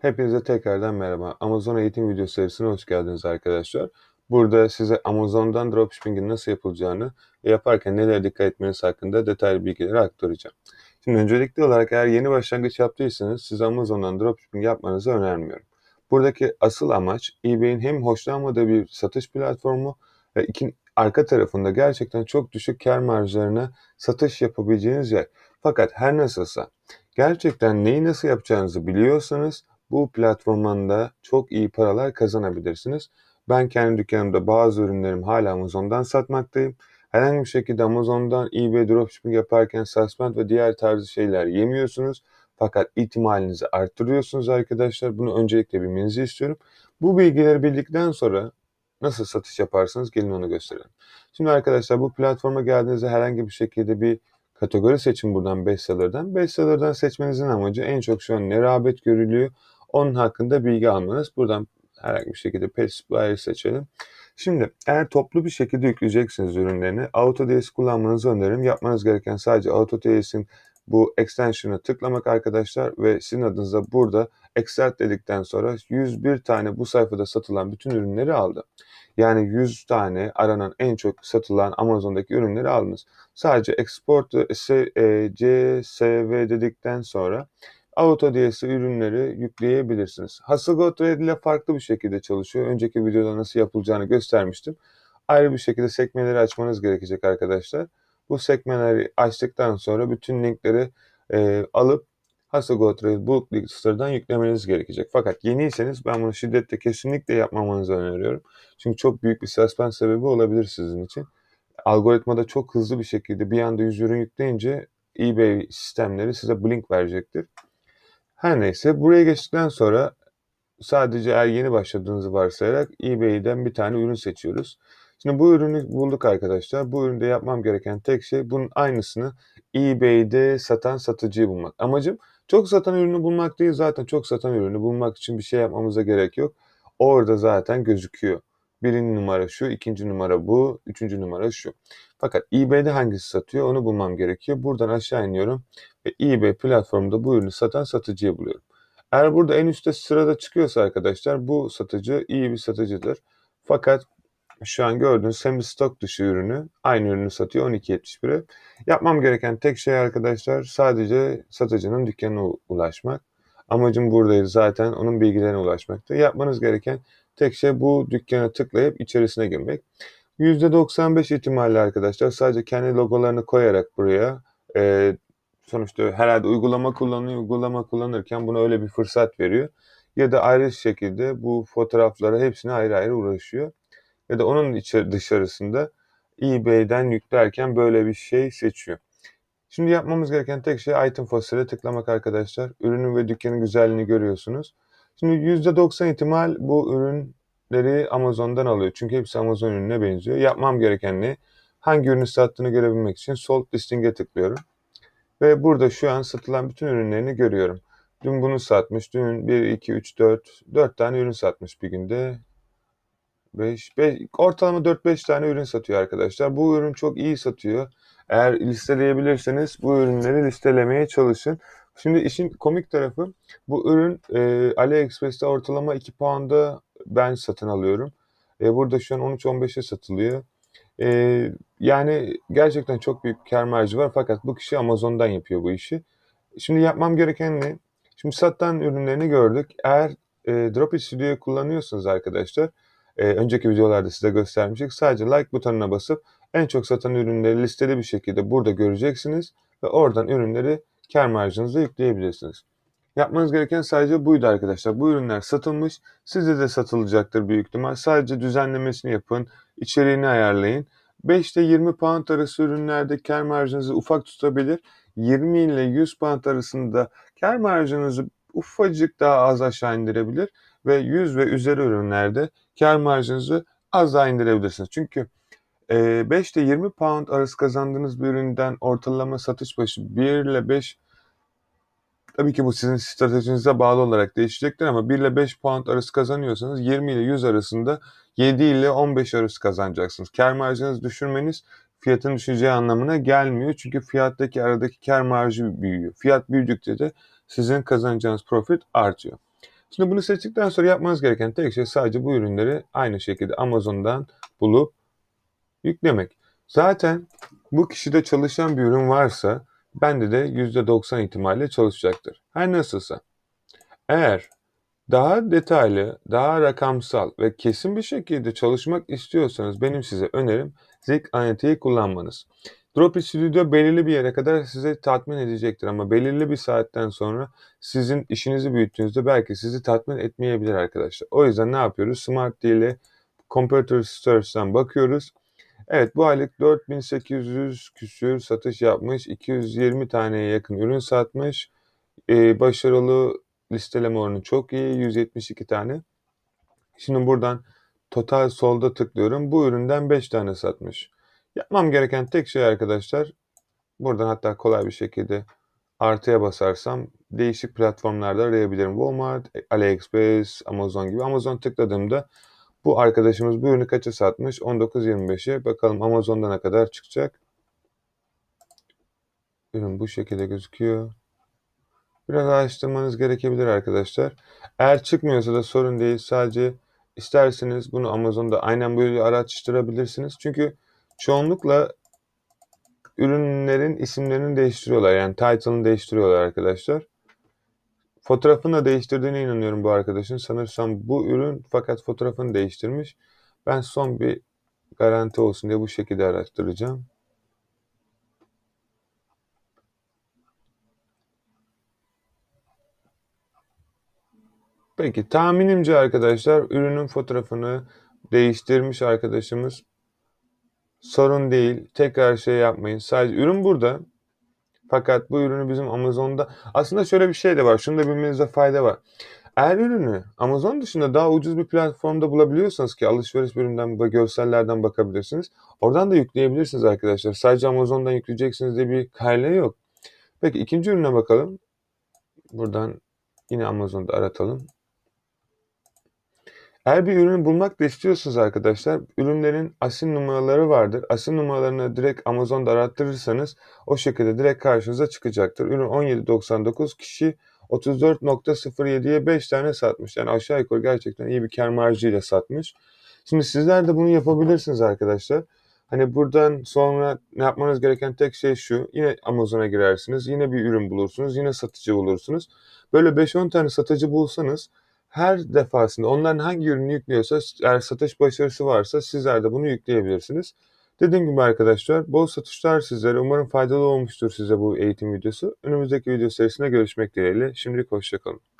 Hepinize tekrardan merhaba. Amazon eğitim video serisine hoş geldiniz arkadaşlar. Burada size Amazon'dan dropshipping'in nasıl yapılacağını ve yaparken nelere dikkat etmeniz hakkında detaylı bilgileri aktaracağım. Şimdi öncelikli olarak eğer yeni başlangıç yaptıysanız size Amazon'dan dropshipping yapmanızı önermiyorum. Buradaki asıl amaç eBay'in hem hoşlanmadığı bir satış platformu ve iki, arka tarafında gerçekten çok düşük kar marjlarına satış yapabileceğiniz yer. Fakat her nasılsa gerçekten neyi nasıl yapacağınızı biliyorsanız bu platformdan çok iyi paralar kazanabilirsiniz. Ben kendi dükkanımda bazı ürünlerim hala Amazon'dan satmaktayım. Herhangi bir şekilde Amazon'dan eBay dropshipping yaparken suspend ve diğer tarzı şeyler yemiyorsunuz. Fakat ihtimalinizi arttırıyorsunuz arkadaşlar. Bunu öncelikle bilmenizi istiyorum. Bu bilgileri bildikten sonra nasıl satış yaparsınız gelin onu gösterelim. Şimdi arkadaşlar bu platforma geldiğinizde herhangi bir şekilde bir kategori seçin buradan bestseller'dan. Bestseller'dan seçmenizin amacı en çok şu an ne rağbet görülüyor onun hakkında bilgi almanız. Buradan herhangi bir şekilde Pet Supplier seçelim. Şimdi eğer toplu bir şekilde yükleyeceksiniz ürünlerini AutoDS kullanmanızı öneririm. Yapmanız gereken sadece AutoDS'in bu extension'a tıklamak arkadaşlar ve sizin adınıza burada extract dedikten sonra 101 tane bu sayfada satılan bütün ürünleri aldı. Yani 100 tane aranan en çok satılan Amazon'daki ürünleri aldınız. Sadece export e, CSV dedikten sonra AutoDS ürünleri yükleyebilirsiniz. Hasselblad Red ile farklı bir şekilde çalışıyor. Önceki videoda nasıl yapılacağını göstermiştim. Ayrı bir şekilde sekmeleri açmanız gerekecek arkadaşlar. Bu sekmeleri açtıktan sonra bütün linkleri e, alıp Hasselblad Red Bulk Lister'dan yüklemeniz gerekecek. Fakat yeniyseniz ben bunu şiddetle kesinlikle yapmamanızı öneriyorum. Çünkü çok büyük bir suspend sebebi olabilir sizin için. Algoritmada çok hızlı bir şekilde bir anda 100 ürün yükleyince eBay sistemleri size blink verecektir. Her neyse buraya geçtikten sonra sadece eğer yeni başladığınızı varsayarak eBay'den bir tane ürün seçiyoruz. Şimdi bu ürünü bulduk arkadaşlar. Bu üründe yapmam gereken tek şey bunun aynısını eBay'de satan satıcıyı bulmak. Amacım çok satan ürünü bulmak değil zaten çok satan ürünü bulmak için bir şey yapmamıza gerek yok. Orada zaten gözüküyor. Birinci numara şu, ikinci numara bu, üçüncü numara şu. Fakat eBay'de hangisi satıyor onu bulmam gerekiyor. Buradan aşağı iniyorum ve eBay platformunda bu ürünü satan satıcıyı buluyorum. Eğer burada en üstte sırada çıkıyorsa arkadaşlar bu satıcı iyi bir satıcıdır. Fakat şu an gördüğünüz semi stok dışı ürünü aynı ürünü satıyor 12.71'e. Yapmam gereken tek şey arkadaşlar sadece satıcının dükkanına ulaşmak. Amacım buradaydı zaten onun bilgilerine ulaşmaktı. Yapmanız gereken tek şey bu dükkana tıklayıp içerisine girmek. %95 ihtimalle arkadaşlar sadece kendi logolarını koyarak buraya e, sonuçta herhalde uygulama kullanıyor. Uygulama kullanırken buna öyle bir fırsat veriyor. Ya da ayrı şekilde bu fotoğraflara hepsine ayrı ayrı uğraşıyor. Ya da onun içeri, dışarısında eBay'den yüklerken böyle bir şey seçiyor. Şimdi yapmamız gereken tek şey item fosile tıklamak arkadaşlar. Ürünün ve dükkanın güzelliğini görüyorsunuz. Şimdi %90 ihtimal bu ürünleri Amazon'dan alıyor. Çünkü hepsi Amazon ürününe benziyor. Yapmam gereken ne? Hangi ürünü sattığını görebilmek için sold listing'e tıklıyorum. Ve burada şu an satılan bütün ürünlerini görüyorum. Dün bunu satmış. Dün 1, 2, 3, 4, 4 tane ürün satmış bir günde. 5, 5 ortalama 4-5 tane ürün satıyor arkadaşlar. Bu ürün çok iyi satıyor. Eğer listeleyebilirseniz bu ürünleri listelemeye çalışın. Şimdi işin komik tarafı bu ürün e, AliExpress'te ortalama 2 pound'a ben satın alıyorum. E, burada şu an 13-15'e satılıyor. E, yani gerçekten çok büyük kar marjı var fakat bu kişi Amazon'dan yapıyor bu işi. Şimdi yapmam gereken ne? Şimdi satan ürünlerini gördük. Eğer e, Dropit Studio'yu kullanıyorsanız arkadaşlar, e, önceki videolarda size göstermiştik. Sadece like butonuna basıp en çok satan ürünleri listeli bir şekilde burada göreceksiniz ve oradan ürünleri kar marjınıza yükleyebilirsiniz. Yapmanız gereken sadece buydu arkadaşlar. Bu ürünler satılmış. Sizde de satılacaktır büyük ihtimal. Sadece düzenlemesini yapın. içeriğini ayarlayın. 5 ile 20 pound arası ürünlerde kar marjınızı ufak tutabilir. 20 ile 100 pound arasında kar marjınızı ufacık daha az aşağı indirebilir ve 100 ve üzeri ürünlerde kar marjınızı az daha indirebilirsiniz. Çünkü 5 ile 20 pound arası kazandığınız bir üründen ortalama satış başı 1 ile 5 Tabii ki bu sizin stratejinize bağlı olarak değişecektir ama 1 ile 5 pound arası kazanıyorsanız 20 ile 100 arasında 7 ile 15 arası kazanacaksınız. Kar marjınızı düşürmeniz fiyatın düşeceği anlamına gelmiyor. Çünkü fiyattaki aradaki kar marjı büyüyor. Fiyat büyüdükçe de sizin kazanacağınız profit artıyor. Şimdi bunu seçtikten sonra yapmanız gereken tek şey sadece bu ürünleri aynı şekilde Amazon'dan bulup yüklemek. Zaten bu kişide çalışan bir ürün varsa bende de %90 ihtimalle çalışacaktır. Her nasılsa. Eğer daha detaylı, daha rakamsal ve kesin bir şekilde çalışmak istiyorsanız benim size önerim Zik ANT'yi kullanmanız. Drop Studio belirli bir yere kadar size tatmin edecektir ama belirli bir saatten sonra sizin işinizi büyüttüğünüzde belki sizi tatmin etmeyebilir arkadaşlar. O yüzden ne yapıyoruz? Smart ile Computer Search'ten bakıyoruz. Evet bu aylık 4800 küsür satış yapmış. 220 taneye yakın ürün satmış. Ee, başarılı listeleme oranı çok iyi. 172 tane. Şimdi buradan total solda tıklıyorum. Bu üründen 5 tane satmış. Yapmam gereken tek şey arkadaşlar buradan hatta kolay bir şekilde artıya basarsam değişik platformlarda arayabilirim. Walmart, AliExpress, Amazon gibi. Amazon tıkladığımda bu arkadaşımız bu ürünü kaça satmış? 19.25'e. Bakalım Amazon'da ne kadar çıkacak. Ürün bu şekilde gözüküyor. Biraz araştırmanız gerekebilir arkadaşlar. Eğer çıkmıyorsa da sorun değil. Sadece isterseniz bunu Amazon'da aynen böyle araştırabilirsiniz. Çünkü çoğunlukla ürünlerin isimlerini değiştiriyorlar. Yani title'ını değiştiriyorlar arkadaşlar. Fotoğrafını da değiştirdiğine inanıyorum bu arkadaşın. Sanırsam bu ürün fakat fotoğrafını değiştirmiş. Ben son bir garanti olsun diye bu şekilde araştıracağım. Peki tahminimce arkadaşlar ürünün fotoğrafını değiştirmiş arkadaşımız. Sorun değil. Tekrar şey yapmayın. Sadece ürün burada. Fakat bu ürünü bizim Amazon'da aslında şöyle bir şey de var. Şunu da bilmenizde fayda var. Eğer ürünü Amazon dışında daha ucuz bir platformda bulabiliyorsanız ki alışveriş bölümünden ve görsellerden bakabilirsiniz. Oradan da yükleyebilirsiniz arkadaşlar. Sadece Amazon'dan yükleyeceksiniz diye bir kayle yok. Peki ikinci ürüne bakalım. Buradan yine Amazon'da aratalım. Eğer bir ürünü bulmak da istiyorsanız arkadaşlar, ürünlerin asil numaraları vardır. Asil numaralarını direkt Amazon'da arattırırsanız o şekilde direkt karşınıza çıkacaktır. Ürün 17.99 kişi 34.07'ye 5 tane satmış. Yani aşağı yukarı gerçekten iyi bir kar marjıyla satmış. Şimdi sizler de bunu yapabilirsiniz arkadaşlar. Hani buradan sonra ne yapmanız gereken tek şey şu. Yine Amazon'a girersiniz. Yine bir ürün bulursunuz. Yine satıcı bulursunuz. Böyle 5-10 tane satıcı bulsanız her defasında onların hangi ürünü yüklüyorsa eğer satış başarısı varsa sizler de bunu yükleyebilirsiniz. Dediğim gibi arkadaşlar bol satışlar sizlere. Umarım faydalı olmuştur size bu eğitim videosu. Önümüzdeki video serisinde görüşmek dileğiyle. Şimdilik hoşçakalın.